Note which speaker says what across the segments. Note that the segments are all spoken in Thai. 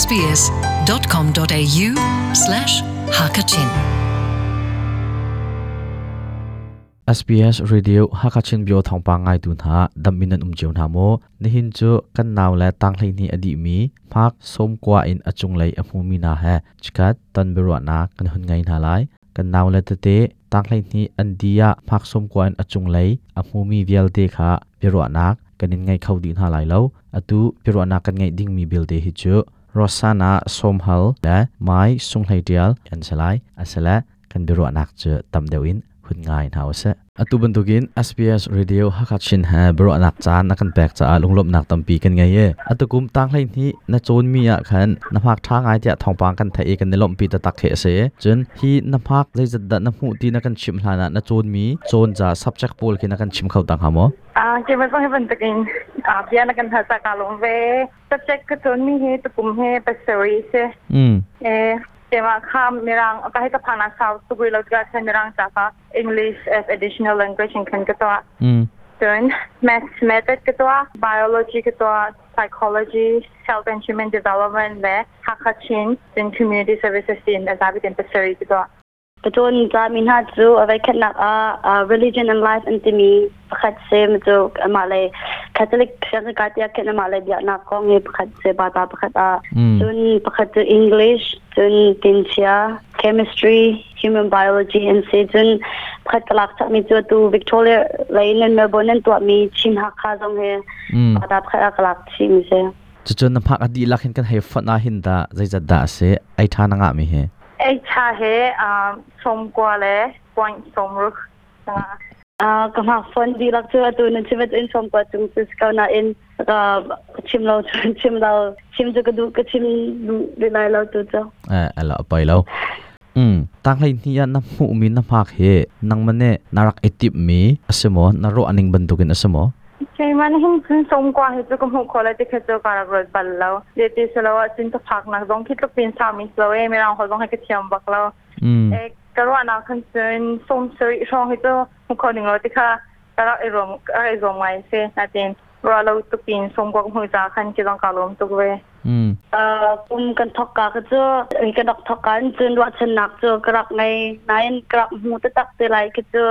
Speaker 1: sbs.com.au slash hakachin SBS Radio Hakachin bio thongpa ngai tu na daminan umjiu na mo nihin chu kan naw la tang hlei ni adi mi phak som kwa in chung achung lei mi na ha chikat tan berwa na kan hun ngai na lai kan naw la te te tang hlei ni andia phak som kwa in chung achung lei amhumi vial te kha berwa nak kanin ngai khau din ha lai lo atu berwa na kan ngai ding mi bil te hi chu รสานาสมหัลและไม่สุงไหเดียลอันสลายอันสละกันดูรุอนักเจอตั้มเดวินคุณง่ายท่าเสอตุบันทุกิน SBS Radio ฮักชินฮะบรอนักจานนักันแบกจ้าลุงลบนักตำปีกันไงเย่อตุกุมตั้งไรนี้นกจูนมีอะขันนภักทางไอเดียทองปางกันไทยกันในลมปีตะตักเทเสจนฮีนภักได้จัดดันหูตีนักันชิมหานะนกจูนมีโจนจะซ subject ปูลกินนักันชิมเข้าตังหามออ่าเกมันองให้บันทึกินอ่าเบียนักันภาษากาลงเว
Speaker 2: subject ก็จูนมีเฮตุกุมเฮปัสสรีเสอืมเอเมาคมีรังก็ให้กับพนักงานสุบริลก็ใช้มีรังจากอังกฤษ as additional language ยังคันก็ตัวดึง math method ก็ตัว biology ก็ตัว psychology h e a l t h and human development และทักษะชิ้นดึง community services ดึงนาชีพดึเป็นสื่อี็ตัว
Speaker 3: ก็ตัวนี้จะมีหน้าจู่เอาไว้แค่นักอ่า religion and life and to me ขัดเสียมจะมาเลยคทอลิกเชื่อกันที่เขียนมาเลยเดียนักองเป็นคนเซบตาเป็นคตนจุนเป็นคตนอังกฤษจุนดินเชียเคมีสตรีฮิวแมนบิโอโลจีอินซีจุนเป็นคนตลาดมีตัววิกตอเรียเลนเมอร์บอนตัวมีชิมฮักคางเฮตาเป็นคนตลาดชิมเซจุจุนนับพั
Speaker 1: กอดีตลักษณ์กันให้ฟังนะาหินได้ใจจะได้เสไอท่านงามมีเฮไอ
Speaker 2: ท่านเฮอ่าสมกว่าเลยพอยสมรุก
Speaker 3: นะ Uh, kam ha fon di lak chu atu na chimet in som ko chung chu ka na in ka chim lo chim lo chim ju ka du ka chim du de lai lo tu cha
Speaker 1: a a lo pai lo um tang lai ni ya na mu mi na phak he nang mane narak etip mi asemo na ro aning bandukin asemo
Speaker 2: ใช่มันหิ้งขึ้นสมกว่าเหตุกุมหกคนแล้วจะเคยเจอการรถบัลแล้วเดติสแล้วจินตพักนักต้องคิดก็เป็นสามีสโลเอไม่ลองเขาต้องให้กระ
Speaker 1: เทียมบักแล้วเอกกรว่านาคันเซนส่งเสียช่องให้เจ้ามุขหนึ่งเราี่ค่ะแต่เราไอรวมไอรวมไว้เสนน
Speaker 3: เองเราเราตุกินสมกวกัือจาคันกิจกรรมตุกเวเอ่อคุณมกันทักกาก็เจอมีกันดักทักกันจนว่าชนักเจอกระักในนายกรักหูตะตักเตไลก็เจอ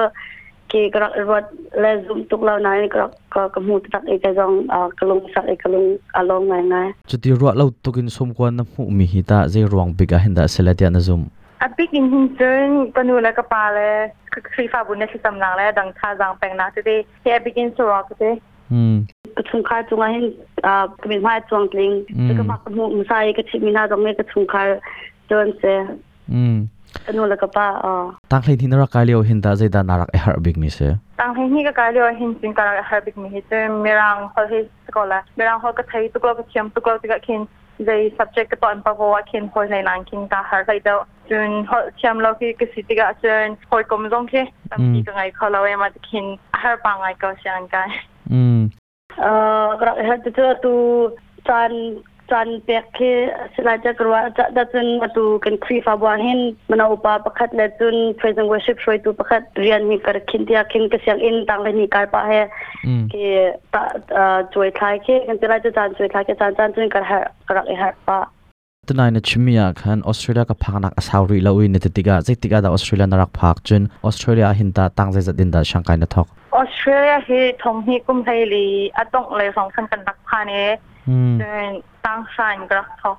Speaker 3: เกกรักรถและซุมตุกเรานายกรักกะกมูตะตักเอกจองอ่ากลุงสักเอกลุงอารมณ์ไงไงจุดที่รัวเราตุกิน
Speaker 1: สมกวนน้ำหูมีหิตาใจรวงปิกาเห็นดาเสลเทียนซุมอันปิกินจึงกนูและก
Speaker 2: ปาเลยคือฟีฟาบุญเนี่ยชีสำนังเลย
Speaker 3: ดังท่า
Speaker 2: ดังแปงนักที่ได้ที่อปิ
Speaker 3: กินสุรก็ได้อืมกระชุนวาจุงให้อ่ากระมิ้นไมจวงลิงแล้วก็มากรมุมใสยก็ะชิมิน่าตรงนี้กระชุนคาจนเส
Speaker 1: อืมกนูและกปาอ่าตั้งเลที่นรกกายเลียวเห็นตาใจตานารักเอฮ
Speaker 2: าร์บิกมิเซ่ตั้งเลยที่ก็กายเลียวเห็นจึงการเอฮาร์บิกมิเซ่เมรังเขาให้สกอลเมรังเขาก็ใช้ตุกลก็เชียมตุกลาก็เขียน they subject to pan pawa kin hoi nei lang kin ta har lai do tun ho cham lo ki ki siti ga chen hoi kom jong ke tam mm. ki ka ngai kho lo ma kin har pa ngai ko sian kai um ờ cái đó
Speaker 3: hết từ từ tu chan chuan pek khi sila cha karwa cha da chun atu kan khri fa bwa hin mana upa pakhat le chun praise and worship shroi tu pakhat rian mi kar khin dia khin ka siang in tang ni kar pa he ki ta choi thai ke kan sila cha chan choi thai ke chan chan chun kar har karak e har pa
Speaker 1: tunai na chimia khan australia ka phaknak asauri lawi ne tiga jetiga da australia narak phak chun australia hinta tangje jadin da shankai na thok australia hi thong hi kum hai li
Speaker 2: atong le song san kan nak phane 嗯。tangsan
Speaker 1: grakthok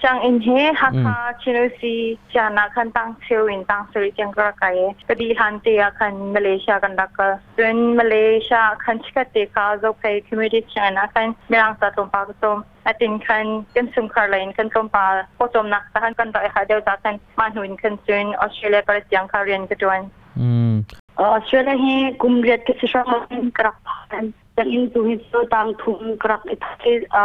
Speaker 2: sang inhe haka chinosi chana kan tang sewin tang seri changkra kae kadi hante kan malaysia kan dakal then malaysia kan chikate ka zo kai community china kan merang ta tom pa tom atin kan kan sum kar lain kan tom pa ko tom nak ta kan dai ha deu ta kan man huin kan chun australia par tiang ka
Speaker 3: rian ka tuan australia he kumret ke sisha man krak จังอินตุฮิตตังทุมกรักอิทักเอา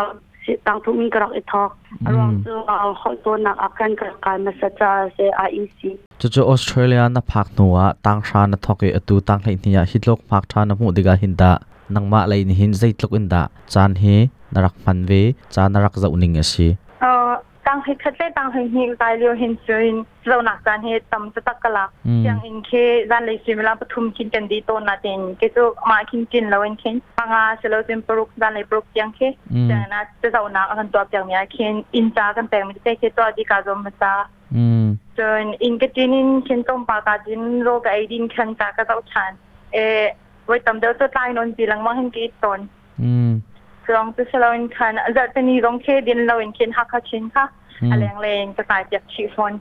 Speaker 3: ตังทุมกรักอิทักรวมตัวเอาตัวนักอาการกระกายมาสัจจะเซไอซีจะ
Speaker 1: จะออ
Speaker 3: สเตร
Speaker 1: เลียนับพักหนัวตังชาณทอกเอตูตังในที่ยฮิตโลกพักชาณมุดิกาหินดานังมาเลยนี่หินใจตลกอินดาจานเฮนรักมันเวจา
Speaker 2: นรักจะอุน
Speaker 1: ิงเอ
Speaker 2: ซีตั้ง当黑克在当黑黑在了很顺，เรียวเเเห็นสราหนักการเหตุตำจะตักกะละอย่างเองเคด้านเลยสิเวลาปฐุมกินกันดีโตนาเต็นก็จะมาคินกินเราเองเคนปังอาเสร็จแล้วเป็นปลุกด้านเลยปลุกยังเคจากนั้นจะเราหนักกันตัวอย่างเนี้ยเคนอินจากันแปลงมันจะได้เคตัวดีกาจอมมา้าจนอินก็จีนินเคนต้มปลากาจินโรกไอดินข็นจาก็เจ้าชันเอไว้ตำเดียวตัวตายนอนจีหลังว่างเห็นกีตนองตุสลาวินคันจะเป็นนรองเคดินเลาวินคคนฮัก
Speaker 3: ชินค่ะอะไรอย่างเลงจะตายจากชีฟอน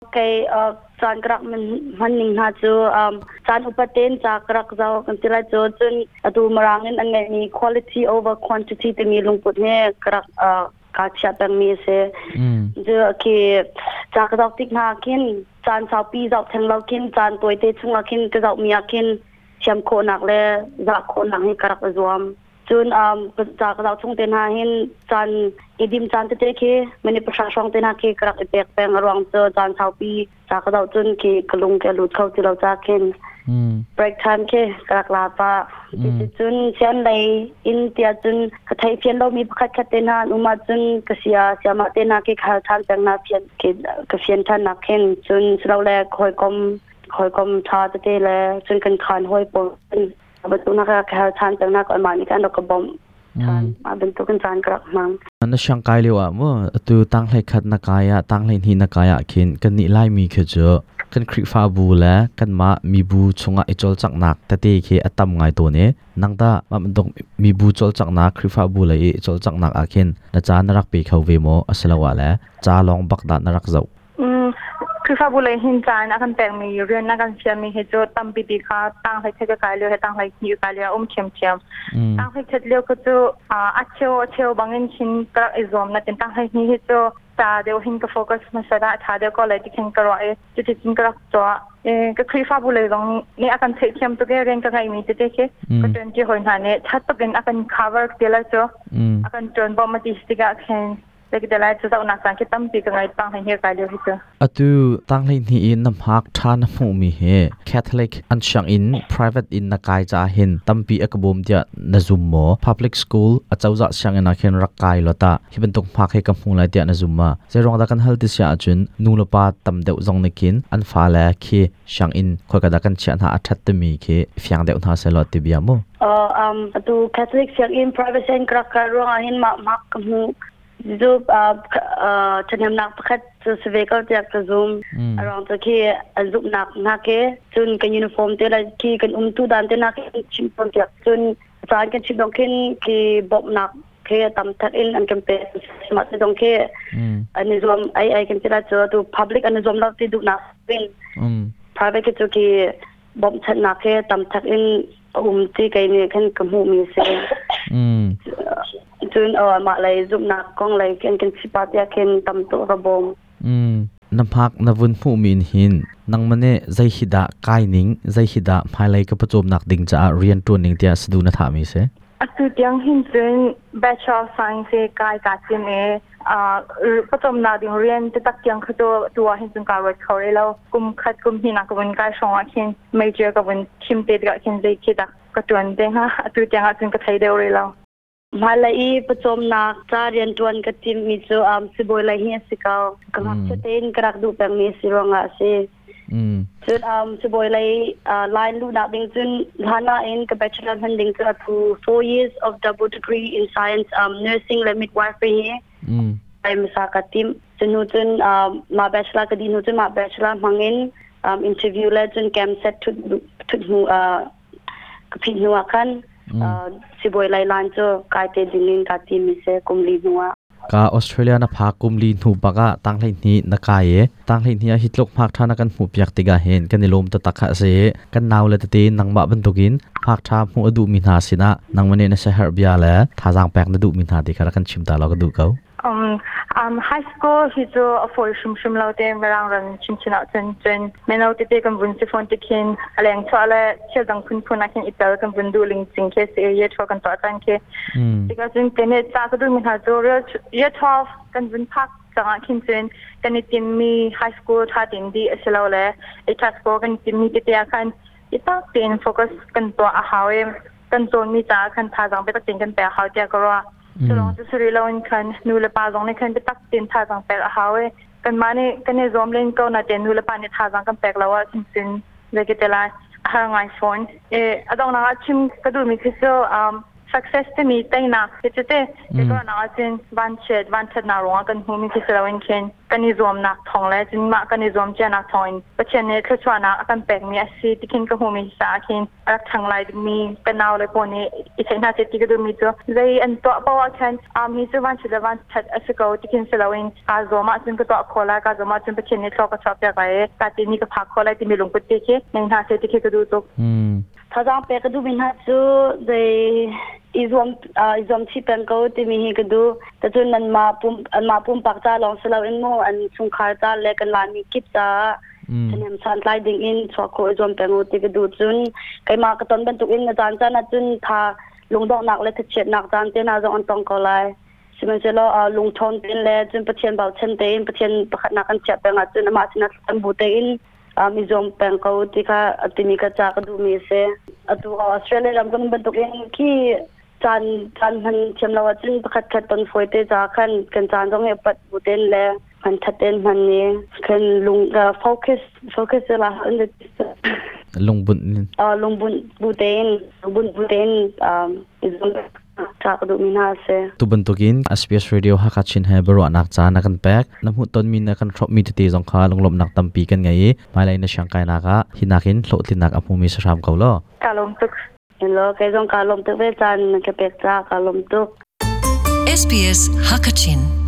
Speaker 3: โอเคเอ่อจานกรักมันมันนิ่งฮะจูอ่อจานอุปเทนจากกรักเจ้ากันที่ไรจูจนดูมารังนั่นอันนี้ quality over quantity ที่มีลงปุ่นเนี่ยกรักเอ่อการชาต่งมีเสียจูโอเคจากดอกติ๊กหักินจานสาวปีดอกทั้งเราคินจานตัวเตชงเราคินก็ดอกมีอักินเชื่อมโคนักเลยจากโคนักให้กรักจวมจนอ่าจากเราชงเตนาเห็นจันอีดิมจันเตเคมันประชาชนเตนาเคกระเปกแปงรวงเจอจันชาวปีจากเราจนเคกลุงแกลุดเข้าที่เราจากเ็นเบรกทันเคกระกลาปาจุนเชียนเลยอินเตียจุนกระไทยเพียนเรามีประคัดคัดเตนาอุมาจุนกษียเสียมาเตนาเคขาทานแปงนาเพียนเคกรเพียนท่านนักเ็นจนเราแลคอยกลมคอยกลมชาเตเตแลยจนกันขานห้อยปนบตุนักแค่ทานจังนักอมานิกันดอก
Speaker 1: บอมมาเป็นตุกันจานกรักมังนั่นช่างกายเลยว่ะมั้วตัวตั้งเลยขัดนักกายตั้งเลยหินนักกายขึ้นกันนี่ไล่มีเขจูกันคริฟ้าบูแลกันมามีบูชงะอจอลจักนักแต่ตีเคอตั้มไงตัวเนี้ยนั่งตามันต้องมีบูจอลจักนักคริฟ้าบูเลยอิจอลจักนักขึ้นนั่นจานรักปีเขาเวโมอสลาวะแลจ้าลองบักดานรักเจ้
Speaker 2: า그사불의힌자나간때문에유련나간시험이해줘땀비디가땅회체가갈려해당회유갈려엄캠캠땅회체려그저아아치오아치오방엔신가이좀나든땅회니해줘다데오힌가포커스마사다다데오콜레틱힌가로에지티진가락조아에그크리파불의정네아간체
Speaker 1: 캠쪽에랭가가이미되게그땐지혼하네차떡엔아간카버딜라죠아간
Speaker 2: 전범마티스티가캔เต็กเดลัยจะเอานักสังเกตตั้งปีกงนไงตั้งให้เฮียกายเดียวพี่เจ้า
Speaker 1: อะตูตั้งใลยนี่อินน้ำ
Speaker 2: ฮัก
Speaker 1: ท่านหมูมีเฮแคทอลิกอันช่างอิน private อินนักกายจ้าเห็นตั้งปีเอกบมเดียนะซุ่มโม public school อาจจะจะช่างอินนักเห็นรักกายลอตาที่เป็นตรกพักให้กับพุงไลเดียนะซุ่มมาเจะรองดักันฮัลติเสียจุนนูลปาตั้มเดียวจงนักอินอันฟ้าแลคีช่างอินคอยกระดักกันเชียนหา
Speaker 3: อัจฉตตมีเคฟียงเดียวน่าเซลอติบียมอ u ะ tu Catholic siang in private sen krak karong ahin mak mak du ab chanem nak pakhat chu sve ka tiak ka zum arong chu khi azup nak na ke chun ka uniform te la ki kan um tu dan te na ke chim pon tiak chun fran kan chim dong kin ki bob nak ke tam thak in an kan pe ma te dong ke ani zum ai ai kan tira chu tu public an zum lak ti du nak win private ke chu ki bob thak na ke tam thak in um ti kai ni kan kamu mi se จุนเออมาเลยจุบนักกองเลยเคนเคนชิปาติย
Speaker 1: าเคนตำตุระบงอืมน้ำพักนวุนผู้มีหินนังมันเน่ใจขิดะก่หนิงใจขิดะภายไลกับประจมนักด
Speaker 2: ิ้งจะเรียนตัวนิงเตียสดูนะถามีเสอาจุดยังหินจุน Bachelor of Science กายกาจินเอ่าประจมนักดิ้งเรียนจะตักยังคือตัวตัวหินจุนการวัดเขาเลยแล้วกุมขัดกุมหินักกุมกายสองอาคินไม่เจอกับวันคิมเตดกับคินใจขิดักกระจวนเด้งฮะอาจุดยังอาจุนกระไทยเดียวเลย
Speaker 3: แล้ว Malai pachom nak cha si am mm. mm. um, uh, lu in 4 years of double degree in science um nursing la midwife
Speaker 1: hi ma
Speaker 3: ma um, interview la cam set uh, สิบอยไลลานโจกาย
Speaker 1: เตดิลินตาทีมิเซกุมลีนัวกาออสเตรเลียนะพากุมลีนูบักะตั้งให้นี้นักกายเอตั้งให้นี้ฮิตลกพากท่านกันผูปยักติกาเห็นกันในลมตะตะขะเสกันนาวเลตตีนังบะบรรทุกินพากท่าผู้อดูมินาสินะนังวันนี้นะเชฮาร์เบียแลท่าจางแปลกนดูมินาติการักันชิมตาลอกดูเขา嗯
Speaker 2: 嗯，还是个去做啊，佛什么什么老点，不让人亲戚老真真，没老的别跟文字方的看，啊，两错了，小当坤坤那看一条跟温度零进去是也错跟大战去，嗯，这个真跟那咋个都没他做，也也错跟文拍。จังคินเซนกันในทีมมีไฮสคูลท่าดินดีเอชลาวเลยไอทัสโกกันทีมมีกิตยาคันอีตาเป็นโฟกัสกันตัวอาหารกันโซนมีจ้าคันท่าจังไปตักติงกันแต่เขาเดียก็ว่า Solange das Sri Lanka nur le paar Sonne kann betak den Tagen per haue kan mane kan zom len ko na den nur le paar ne Tagen kan per lawa sin sin vegetela ha ngai phone e adong na chim kadu mi khiso um success mi tai na ke te ke ko na chen ban chet ban chet na ro kan hu mi ki sra wen chen kan ni zom na thong le jin ma kan ni zom che na thong pa chen ne thla chwa na kan pek mi a si ti kin ko hu mi sa kin rak thang lai mi kan naw le po ne i chen na che ti ko mi cho zai an to pa wa chen a mi chu ban chet ban chet a se ko ti kin sra wen a zo ma chen ko to ko la ka zo ma chen pa chen ne thlo ka chwa pe ka e ka ti ni ka pha ko la ti mi lung ko ti che nang na che ti ke ko du
Speaker 3: to 嗯。thazang pe kadu min ha chu de izom izom chi pen ko ti mi hi kadu ta chu nan ma pum an ma pum pak ta long sala in mo an chung khar ta le kan la mi kip ta tanem san lai ding in chwa ko izom pe ngo ti kadu chun kai ma ka ton ben tuk in na chan chan na chun tha lung dok nak le thit chet nak chan te na zo on tong ko lai စမစလောလုံထုံတင်လေကျင်းပချင်ဘောက်ချင်တဲ့ပချင်ပခနာကန်ချက်ပငါကျင်းအမစနတ်တန်ဘူတဲ့ پی کا چاہی سے کٹپن سی چا کن چاند بلے بوٹین بین
Speaker 1: tak du mina se tu bentukin SPS radio hakachin he beru anak cha na kan pek namu ton mina kan throp mi te jong kha longlom nak tampi kan ngai mai lai na shangkai na ka hinakin lo tinak apu mi sa ram
Speaker 2: kaulo kalom tuk lo ke jong kalom tuk ve chan ke pek cha kalom tuk SPS hakachin